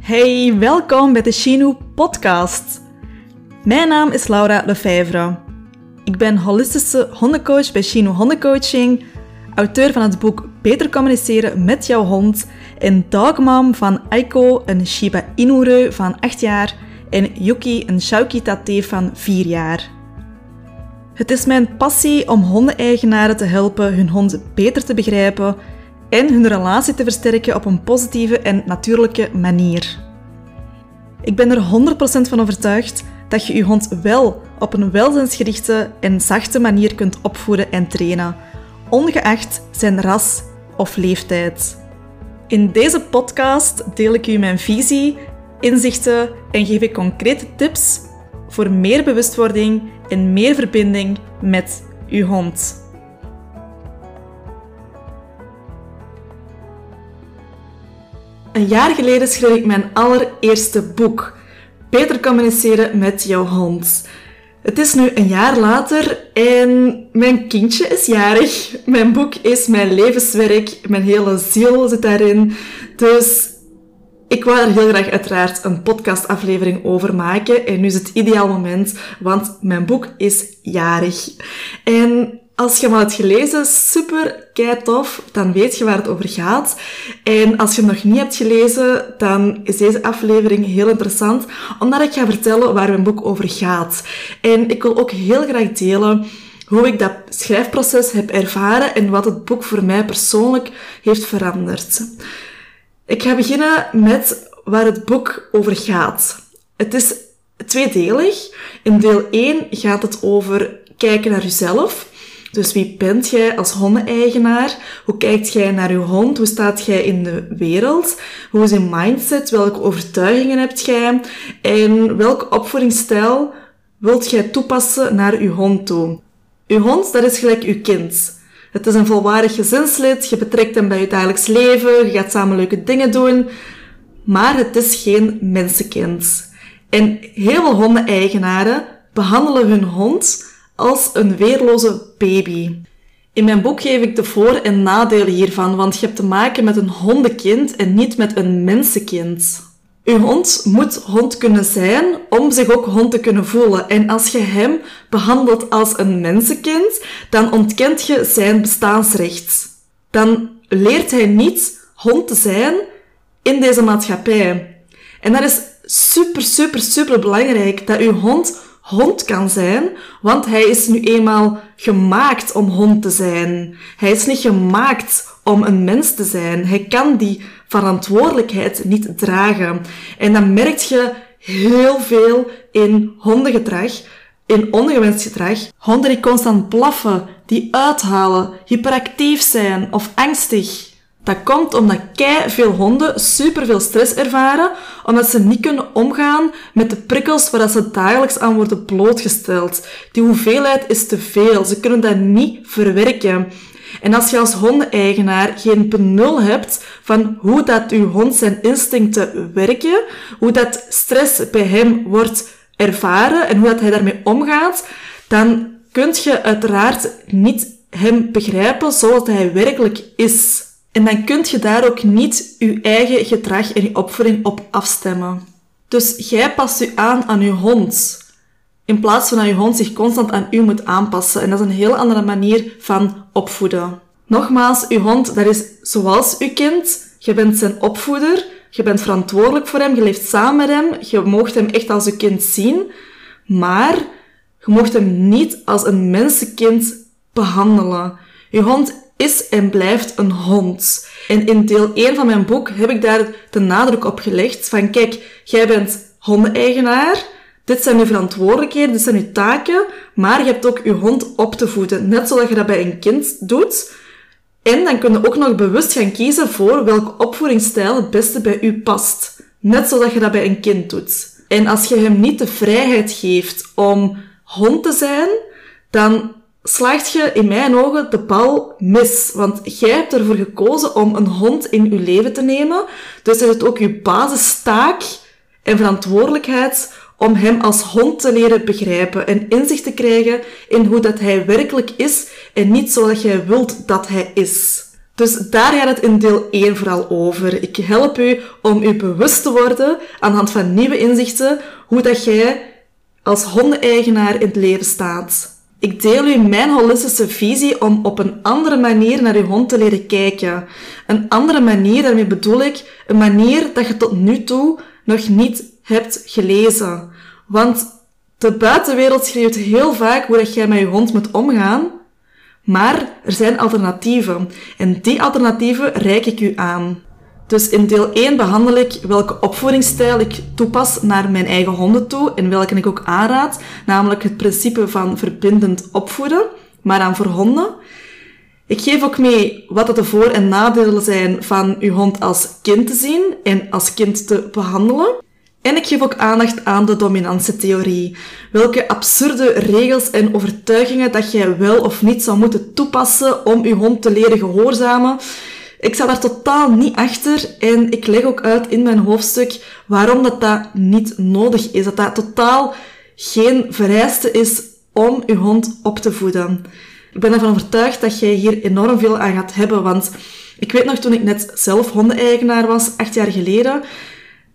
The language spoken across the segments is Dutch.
Hey, welkom bij de Chinu podcast. Mijn naam is Laura Lefevre. Ik ben holistische hondencoach bij Chinu Hondencoaching, auteur van het boek Beter communiceren met jouw hond en dogmam van Aiko, een Shiba Inu van 8 jaar en Yuki, een Shauki Tate van 4 jaar. Het is mijn passie om hondeneigenaren te helpen hun hond beter te begrijpen en hun relatie te versterken op een positieve en natuurlijke manier. Ik ben er 100% van overtuigd dat je je hond wel op een welzijnsgerichte en zachte manier kunt opvoeden en trainen, ongeacht zijn ras of leeftijd. In deze podcast deel ik u mijn visie, inzichten en geef ik concrete tips voor meer bewustwording en meer verbinding met uw hond. Een jaar geleden schreef ik mijn allereerste boek, Beter communiceren met jouw hond. Het is nu een jaar later en mijn kindje is jarig. Mijn boek is mijn levenswerk, mijn hele ziel zit daarin. Dus ik wou er heel graag uiteraard een podcastaflevering over maken. En nu is het ideaal moment, want mijn boek is jarig. En als je hem al hebt gelezen, super kei tof, dan weet je waar het over gaat. En als je hem nog niet hebt gelezen, dan is deze aflevering heel interessant, omdat ik ga vertellen waar mijn boek over gaat. En ik wil ook heel graag delen hoe ik dat schrijfproces heb ervaren en wat het boek voor mij persoonlijk heeft veranderd. Ik ga beginnen met waar het boek over gaat. Het is tweedelig. In deel 1 gaat het over kijken naar jezelf. Dus wie bent jij als hondeneigenaar? Hoe kijkt jij naar je hond? Hoe staat jij in de wereld? Hoe is je mindset? Welke overtuigingen hebt jij? En welke opvoedingsstijl wilt jij toepassen naar je hond toe? Je hond, dat is gelijk je kind. Het is een volwaardig gezinslid, je betrekt hem bij je dagelijks leven, je gaat samen leuke dingen doen, maar het is geen mensenkind. En heel veel hondeneigenaren behandelen hun hond als een weerloze baby. In mijn boek geef ik de voor- en nadelen hiervan, want je hebt te maken met een hondenkind en niet met een mensenkind. Uw hond moet hond kunnen zijn om zich ook hond te kunnen voelen. En als je hem behandelt als een mensenkind, dan ontkent je zijn bestaansrecht. Dan leert hij niet hond te zijn in deze maatschappij. En dat is super, super, super belangrijk dat uw hond hond kan zijn, want hij is nu eenmaal gemaakt om hond te zijn. Hij is niet gemaakt om een mens te zijn. Hij kan die verantwoordelijkheid niet dragen. En dan merk je heel veel in hondengedrag, in ongewenst gedrag. Honden die constant blaffen, die uithalen, hyperactief zijn of angstig. Dat komt omdat kei veel honden superveel stress ervaren, omdat ze niet kunnen omgaan met de prikkels waar ze dagelijks aan worden blootgesteld. Die hoeveelheid is te veel. Ze kunnen dat niet verwerken. En als je als hondeneigenaar geen benul hebt van hoe dat uw hond zijn instincten werken, hoe dat stress bij hem wordt ervaren en hoe dat hij daarmee omgaat, dan kunt je uiteraard niet hem begrijpen zoals hij werkelijk is. En dan kunt je daar ook niet je eigen gedrag en je opvoeding op afstemmen. Dus jij past je aan aan je hond. In plaats van dat je hond zich constant aan u moet aanpassen. En dat is een heel andere manier van opvoeden. Nogmaals, uw hond, dat is zoals uw kind. Je bent zijn opvoeder. Je bent verantwoordelijk voor hem. Je leeft samen met hem. Je moogt hem echt als uw kind zien. Maar je mocht hem niet als een mensenkind behandelen. Je hond is en blijft een hond. En in deel 1 van mijn boek heb ik daar de nadruk op gelegd van kijk, jij bent hondeneigenaar, dit zijn uw verantwoordelijkheden, dit zijn uw taken, maar je hebt ook je hond op te voeden, net zoals je dat bij een kind doet. En dan kun je ook nog bewust gaan kiezen voor welke opvoedingsstijl het beste bij u past. Net zoals je dat bij een kind doet. En als je hem niet de vrijheid geeft om hond te zijn, dan slaagt je in mijn ogen de bal mis. Want jij hebt ervoor gekozen om een hond in je leven te nemen. Dus is het ook je basistaak en verantwoordelijkheid om hem als hond te leren begrijpen en inzicht te krijgen in hoe dat hij werkelijk is en niet zoals jij wilt dat hij is. Dus daar gaat het in deel 1 vooral over. Ik help u om u bewust te worden aan de hand van nieuwe inzichten hoe dat jij als hondeneigenaar in het leven staat. Ik deel u mijn holistische visie om op een andere manier naar uw hond te leren kijken. Een andere manier, daarmee bedoel ik een manier dat je tot nu toe nog niet hebt gelezen. Want de buitenwereld schreeuwt heel vaak hoe dat jij met je hond moet omgaan, maar er zijn alternatieven. En die alternatieven reik ik u aan. Dus in deel 1 behandel ik welke opvoedingsstijl ik toepas naar mijn eigen honden toe en welke ik ook aanraad, namelijk het principe van verbindend opvoeden, maar dan voor honden. Ik geef ook mee wat de voor- en nadelen zijn van uw hond als kind te zien en als kind te behandelen. En ik geef ook aandacht aan de dominantietheorie. Welke absurde regels en overtuigingen dat jij wel of niet zou moeten toepassen om je hond te leren gehoorzamen. Ik sta daar totaal niet achter en ik leg ook uit in mijn hoofdstuk waarom dat, dat niet nodig is. Dat dat totaal geen vereiste is om je hond op te voeden. Ik ben ervan overtuigd dat jij hier enorm veel aan gaat hebben, want ik weet nog toen ik net zelf hondeneigenaar was, acht jaar geleden,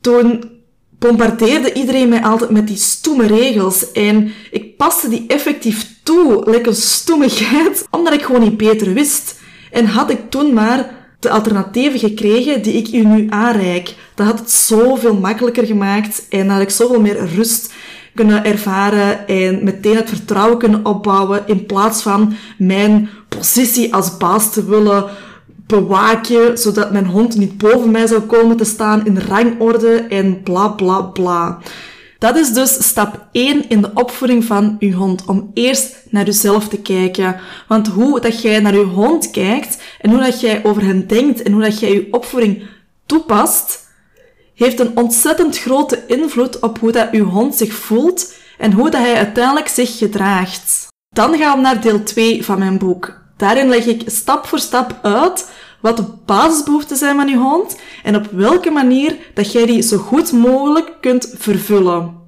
toen bombardeerde iedereen mij altijd met die stoeme regels. En ik paste die effectief toe, lekker stoemigheid, omdat ik gewoon niet beter wist. En had ik toen maar de alternatieven gekregen die ik u nu aanreik, dat had het zoveel makkelijker gemaakt en had ik zoveel meer rust kunnen ervaren en meteen het vertrouwen kunnen opbouwen in plaats van mijn positie als baas te willen bewaken, zodat mijn hond niet boven mij zou komen te staan in rangorde en bla bla bla. Dat is dus stap 1 in de opvoeding van uw hond, om eerst naar uzelf te kijken. Want hoe dat jij naar uw hond kijkt en hoe dat jij over hen denkt en hoe dat jij je opvoeding toepast, heeft een ontzettend grote invloed op hoe dat uw hond zich voelt en hoe dat hij uiteindelijk zich gedraagt. Dan gaan we naar deel 2 van mijn boek. Daarin leg ik stap voor stap uit wat de basisbehoeften zijn van je hond en op welke manier dat jij die zo goed mogelijk kunt vervullen.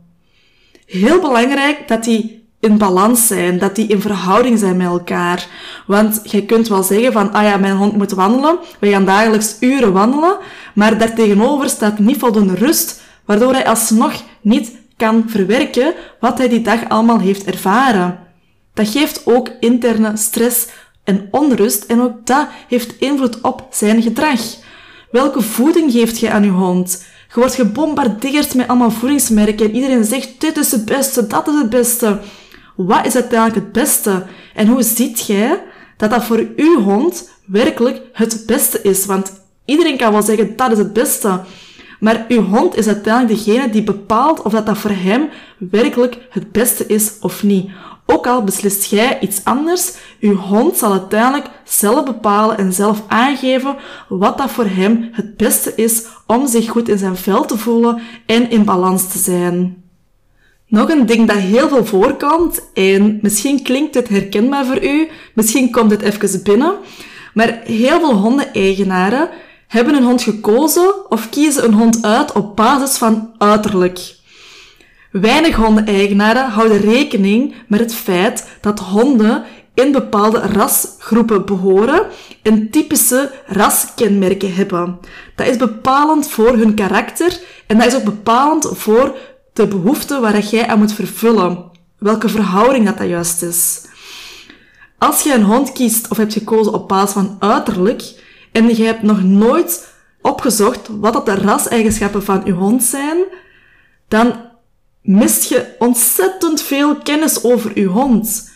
Heel belangrijk dat die in balans zijn, dat die in verhouding zijn met elkaar. Want je kunt wel zeggen van, ah ja, mijn hond moet wandelen, we gaan dagelijks uren wandelen, maar daartegenover staat niet voldoende rust, waardoor hij alsnog niet kan verwerken wat hij die dag allemaal heeft ervaren. Dat geeft ook interne stress en onrust en ook dat heeft invloed op zijn gedrag. Welke voeding geeft je aan je hond? Je wordt gebombardeerd met allemaal voedingsmerken en iedereen zegt dit is het beste, dat is het beste. Wat is uiteindelijk het beste? En hoe ziet jij dat dat voor uw hond werkelijk het beste is? Want iedereen kan wel zeggen dat is het beste. Maar uw hond is uiteindelijk degene die bepaalt of dat, dat voor hem werkelijk het beste is of niet. Ook al beslist jij iets anders, uw hond zal uiteindelijk zelf bepalen en zelf aangeven wat dat voor hem het beste is om zich goed in zijn vel te voelen en in balans te zijn. Nog een ding dat heel veel voorkomt, en misschien klinkt het herkenbaar voor u, misschien komt het even binnen, maar heel veel hondeneigenaren hebben een hond gekozen of kiezen een hond uit op basis van uiterlijk. Weinig hondeneigenaren houden rekening met het feit dat honden in bepaalde rasgroepen behoren en typische raskenmerken hebben. Dat is bepalend voor hun karakter en dat is ook bepalend voor de behoeften waar jij aan moet vervullen. Welke verhouding dat dat juist is. Als je een hond kiest of hebt gekozen op basis van uiterlijk en je hebt nog nooit opgezocht wat dat de raseigenschappen van je hond zijn, dan mist je ontzettend veel kennis over je hond.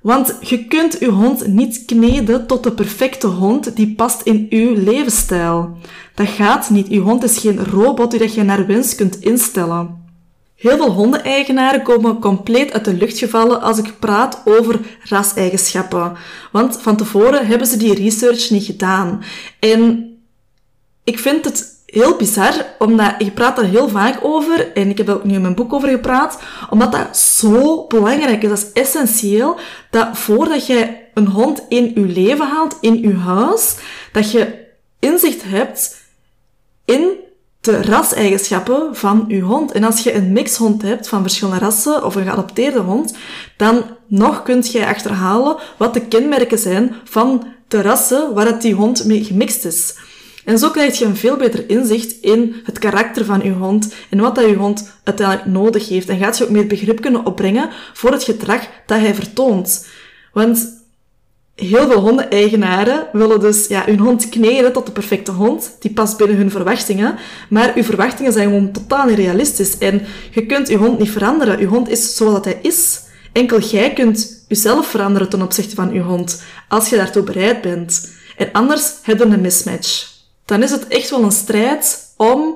Want je kunt je hond niet kneden tot de perfecte hond die past in uw levensstijl. Dat gaat niet. Je hond is geen robot die je naar wens kunt instellen. Heel veel hondeneigenaren komen compleet uit de lucht gevallen als ik praat over raseigenschappen. Want van tevoren hebben ze die research niet gedaan. En ik vind het heel bizar, omdat je praat daar heel vaak over, en ik heb ook nu in mijn boek over gepraat, omdat dat zo belangrijk is. Dat is essentieel, dat voordat je een hond in je leven haalt, in je huis, dat je inzicht hebt in de raseigenschappen van je hond. En als je een mixhond hebt van verschillende rassen of een geadopteerde hond, dan nog kunt je achterhalen wat de kenmerken zijn van de rassen waar die hond mee gemixt is. En zo krijg je een veel beter inzicht in het karakter van je hond en wat dat je hond uiteindelijk nodig heeft. En gaat je ook meer begrip kunnen opbrengen voor het gedrag dat hij vertoont. Want heel veel hondeneigenaren willen dus ja, hun hond kneden tot de perfecte hond. Die past binnen hun verwachtingen. Maar uw verwachtingen zijn gewoon totaal realistisch. En je kunt je hond niet veranderen. Je hond is zoals hij is. Enkel jij kunt jezelf veranderen ten opzichte van je hond. Als je daartoe bereid bent. En anders hebben we een mismatch. Dan is het echt wel een strijd om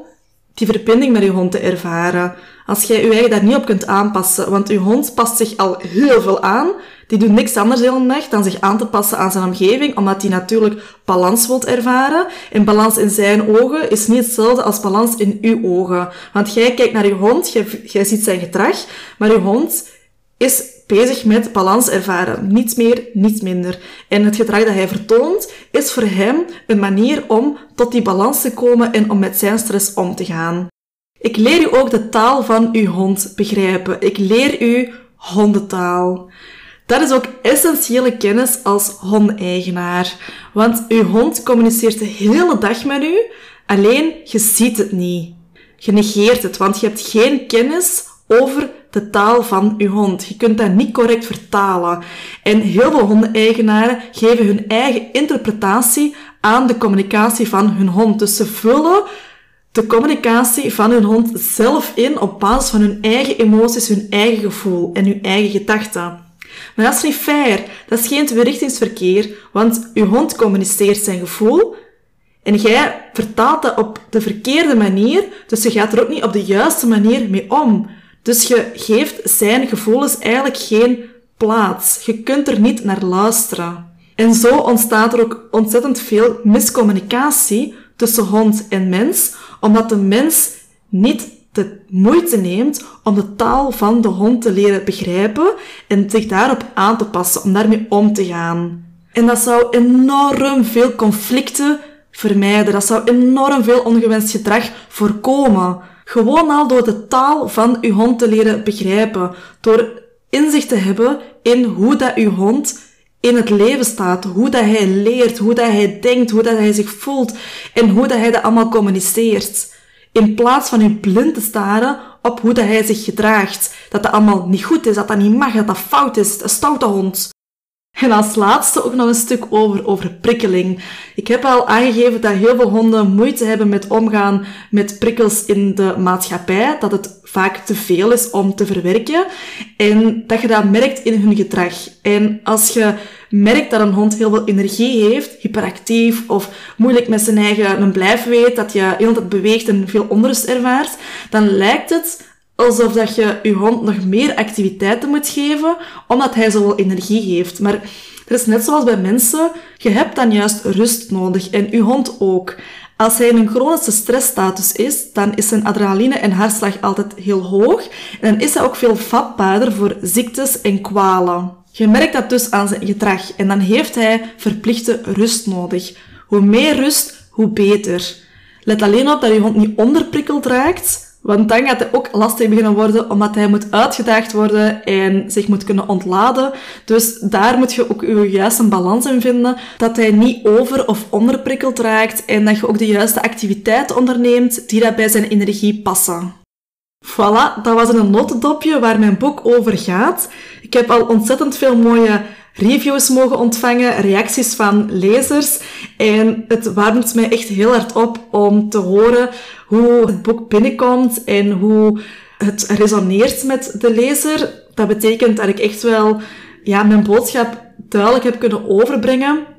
die verbinding met je hond te ervaren. Als jij je eigen daar niet op kunt aanpassen, want je hond past zich al heel veel aan, die doet niks anders de hele dag dan zich aan te passen aan zijn omgeving, omdat hij natuurlijk balans wilt ervaren. En balans in zijn ogen is niet hetzelfde als balans in uw ogen. Want jij kijkt naar je hond, jij, ziet zijn gedrag, maar je hond is bezig met balans ervaren. Niets meer, niets minder. En het gedrag dat hij vertoont, is voor hem een manier om tot die balans te komen en om met zijn stress om te gaan. Ik leer u ook de taal van uw hond begrijpen. Ik leer u hondentaal. Dat is ook essentiële kennis als hondeigenaar. Want uw hond communiceert de hele dag met u, alleen je ziet het niet. Je negeert het, want je hebt geen kennis over de taal van uw hond. Je kunt dat niet correct vertalen. En heel veel hondeneigenaren geven hun eigen interpretatie aan de communicatie van hun hond. Dus ze vullen de communicatie van hun hond zelf in op basis van hun eigen emoties, hun eigen gevoel en hun eigen gedachten. Maar dat is niet fair. Dat is geen tweerichtingsverkeer, want uw hond communiceert zijn gevoel en jij vertaalt dat op de verkeerde manier, dus je gaat er ook niet op de juiste manier mee om. Dus je geeft zijn gevoelens eigenlijk geen plaats. Je kunt er niet naar luisteren. En zo ontstaat er ook ontzettend veel miscommunicatie tussen hond en mens, omdat de mens niet de moeite neemt om de taal van de hond te leren begrijpen en zich daarop aan te passen, om daarmee om te gaan. En dat zou enorm veel conflicten vermijden. Dat zou enorm veel ongewenst gedrag voorkomen. Gewoon al door de taal van uw hond te leren begrijpen. Door inzicht te hebben in hoe dat uw hond in het leven staat. Hoe dat hij leert, hoe dat hij denkt, hoe dat hij zich voelt en hoe dat hij dat allemaal communiceert. In plaats van u blind te staren op hoe dat hij zich gedraagt. Dat dat allemaal niet goed is, dat dat niet mag, dat dat fout is, een stoute hond. En als laatste ook nog een stuk over, prikkeling. Ik heb al aangegeven dat heel veel honden moeite hebben met omgaan met prikkels in de maatschappij. Dat het vaak te veel is om te verwerken. En dat je dat merkt in hun gedrag. En als je merkt dat een hond heel veel energie heeft, hyperactief of moeilijk met zijn eigen een blijf weet, dat je heel tijd beweegt en veel onrust ervaart, dan lijkt het alsof dat je je hond nog meer activiteiten moet geven, omdat hij zoveel energie heeft. Maar het is net zoals bij mensen, je hebt dan juist rust nodig en je hond ook. Als hij in een chronische stressstatus is, dan is zijn adrenaline en hartslag altijd heel hoog en dan is hij ook veel vatbaarder voor ziektes en kwalen. Je merkt dat dus aan zijn gedrag en dan heeft hij verplichte rust nodig. Hoe meer rust, hoe beter. Let alleen op dat je hond niet onderprikkeld raakt, want dan gaat het ook lastig beginnen worden, omdat hij moet uitgedaagd worden en zich moet kunnen ontladen. Dus daar moet je ook je juiste balans in vinden, dat hij niet over- of onderprikkeld raakt en dat je ook de juiste activiteiten onderneemt die dat bij zijn energie passen. Voilà, dat was een notendopje waar mijn boek over gaat. Ik heb al ontzettend veel mooie reviews mogen ontvangen, reacties van lezers. En het warmt mij echt heel hard op om te horen hoe het boek binnenkomt en hoe het resoneert met de lezer. Dat betekent dat ik echt wel ja, mijn boodschap duidelijk heb kunnen overbrengen.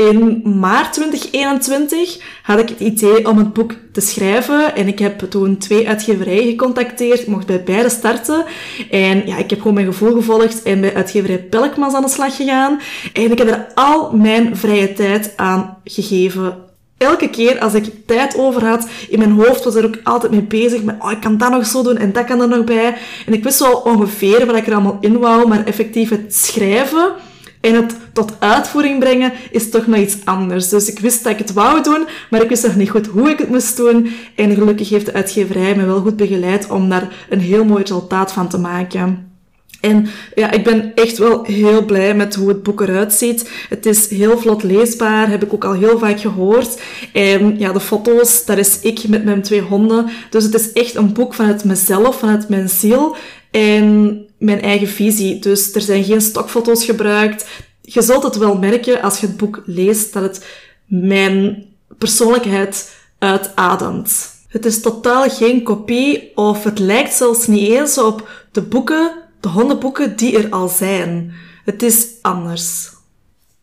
In maart 2021 had ik het idee om het boek te schrijven en ik heb toen twee uitgeverijen gecontacteerd. Ik mocht bij beide starten en ja, ik heb gewoon mijn gevoel gevolgd en bij uitgeverij Pelkmans aan de slag gegaan. En ik heb er al mijn vrije tijd aan gegeven. Elke keer als ik tijd over had, in mijn hoofd was er ook altijd mee bezig met, oh, ik kan dat nog zo doen en dat kan er nog bij. En ik wist wel ongeveer wat ik er allemaal in wou, maar effectief het schrijven en het tot uitvoering brengen is toch nog iets anders. Dus ik wist dat ik het wou doen, maar ik wist nog niet goed hoe ik het moest doen. En gelukkig heeft de uitgeverij me wel goed begeleid om daar een heel mooi resultaat van te maken. En ja, ik ben echt wel heel blij met hoe het boek eruit ziet. Het is heel vlot leesbaar, heb ik ook al heel vaak gehoord. En ja, de foto's, daar is ik met mijn twee honden. Dus het is echt een boek vanuit mezelf, vanuit mijn ziel en mijn eigen visie. Dus er zijn geen stokfoto's gebruikt. Je zult het wel merken als je het boek leest dat het mijn persoonlijkheid uitademt. Het is totaal geen kopie of het lijkt zelfs niet eens op de boeken de hondenboeken die er al zijn. Het is anders.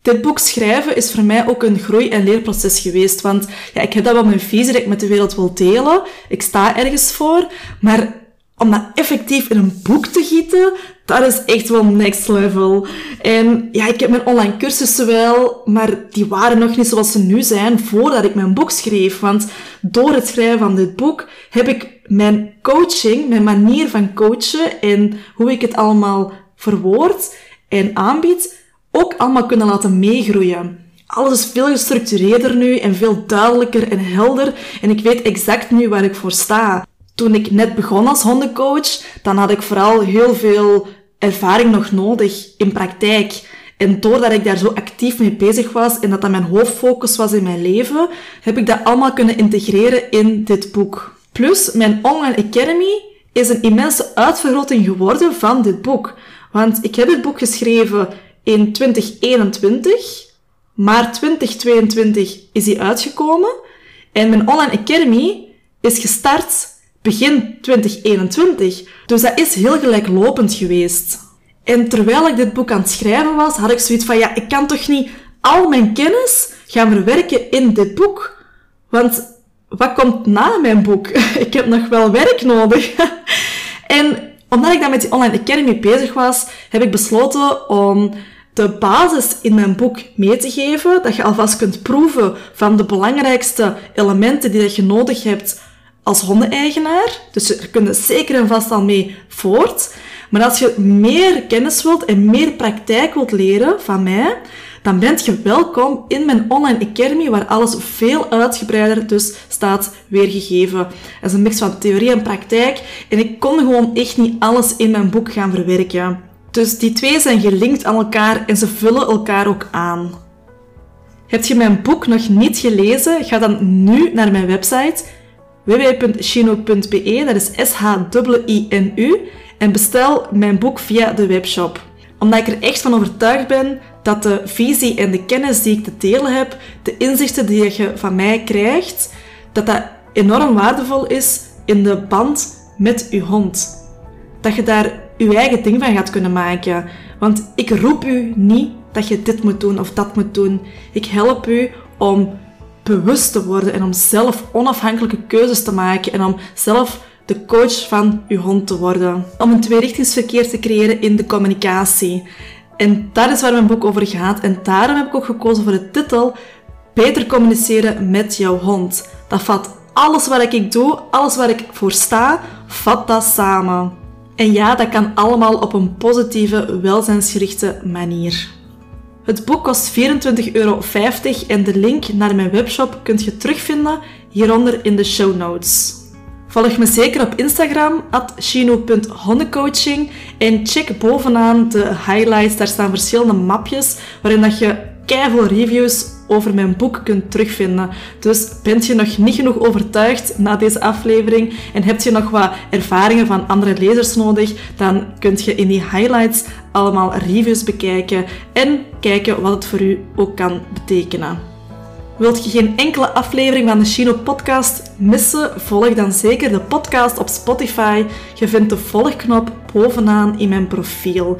Dit boek schrijven is voor mij ook een groei- en leerproces geweest. Want ja, ik heb dat wel mijn visie dat ik met de wereld wil delen. Ik sta ergens voor. Maar om dat effectief in een boek te gieten, dat is echt wel next level. En ja, ik heb mijn online cursussen wel, maar die waren nog niet zoals ze nu zijn voordat ik mijn boek schreef. Want door het schrijven van dit boek heb ik mijn coaching, mijn manier van coachen en hoe ik het allemaal verwoord en aanbied, ook allemaal kunnen laten meegroeien. Alles is veel gestructureerder nu en veel duidelijker en helder en ik weet exact nu waar ik voor sta. Toen ik net begon als hondencoach, dan had ik vooral heel veel ervaring nog nodig in praktijk. En doordat ik daar zo actief mee bezig was en dat dat mijn hoofdfocus was in mijn leven, heb ik dat allemaal kunnen integreren in dit boek. Plus, mijn Online Academy is een immense uitvergroting geworden van dit boek. Want ik heb het boek geschreven in 2021, maar 2022 is hij uitgekomen. En mijn Online Academy is gestart begin 2021. Dus dat is heel gelijklopend geweest. En terwijl ik dit boek aan het schrijven was, had ik zoiets van, ja, ik kan toch niet al mijn kennis gaan verwerken in dit boek? Want wat komt na mijn boek? ik heb nog wel werk nodig. en omdat ik dan met die Online Academy bezig was, heb ik besloten om de basis in mijn boek mee te geven, dat je alvast kunt proeven van de belangrijkste elementen die dat je nodig hebt als hondeneigenaar. Dus er zeker en vast al mee voort. Maar als je meer kennis wilt en meer praktijk wilt leren van mij, dan bent je welkom in mijn online academy, waar alles veel uitgebreider dus staat weergegeven. Het is een mix van theorie en praktijk en ik kon gewoon echt niet alles in mijn boek gaan verwerken. Dus die twee zijn gelinkt aan elkaar en ze vullen elkaar ook aan. Heb je mijn boek nog niet gelezen? Ga dan nu naar mijn website www.shino.be, dat is S-H-I-N-U, en bestel mijn boek via de webshop. Omdat ik er echt van overtuigd ben dat de visie en de kennis die ik te delen heb, de inzichten die je van mij krijgt, dat dat enorm waardevol is in de band met je hond. Dat je daar je eigen ding van gaat kunnen maken. Want ik roep u niet dat je dit moet doen of dat moet doen. Ik help u om bewust te worden en om zelf onafhankelijke keuzes te maken en om zelf de coach van uw hond te worden. Om een tweerichtingsverkeer te creëren in de communicatie. En dat is waar mijn boek over gaat. En daarom heb ik ook gekozen voor de titel Beter communiceren met jouw hond. Dat vat alles wat ik doe, alles waar ik voor sta, vat dat samen. En ja, dat kan allemaal op een positieve, welzijnsgerichte manier. Het boek kost 24,50 euro en de link naar mijn webshop kunt je terugvinden hieronder in de show notes. Volg me zeker op Instagram, at shino.hondencoaching. En check bovenaan de highlights. Daar staan verschillende mapjes waarin dat je keiveel reviews over mijn boek kunt terugvinden. Dus bent je nog niet genoeg overtuigd na deze aflevering en heb je nog wat ervaringen van andere lezers nodig, dan kunt je in die highlights allemaal reviews bekijken en kijken wat het voor u ook kan betekenen. Wilt je geen enkele aflevering van de Chino podcast missen? Volg dan zeker de podcast op Spotify. Je vindt de volgknop bovenaan in mijn profiel.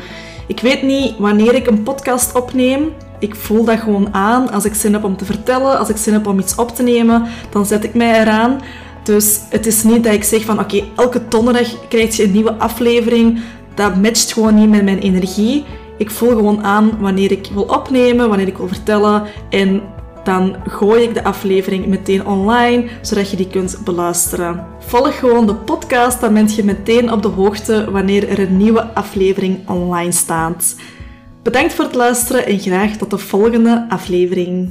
Ik weet niet wanneer ik een podcast opneem. Ik voel dat gewoon aan. Als ik zin heb om te vertellen, als ik zin heb om iets op te nemen, dan zet ik mij eraan. Dus het is niet dat ik zeg van oké, elke donderdag krijg je een nieuwe aflevering. Dat matcht gewoon niet met mijn energie. Ik voel gewoon aan wanneer ik wil opnemen, wanneer ik wil vertellen. En dan gooi ik de aflevering meteen online, zodat je die kunt beluisteren. Volg gewoon de podcast, dan ben je meteen op de hoogte wanneer er een nieuwe aflevering online staat. Bedankt voor het luisteren en graag tot de volgende aflevering.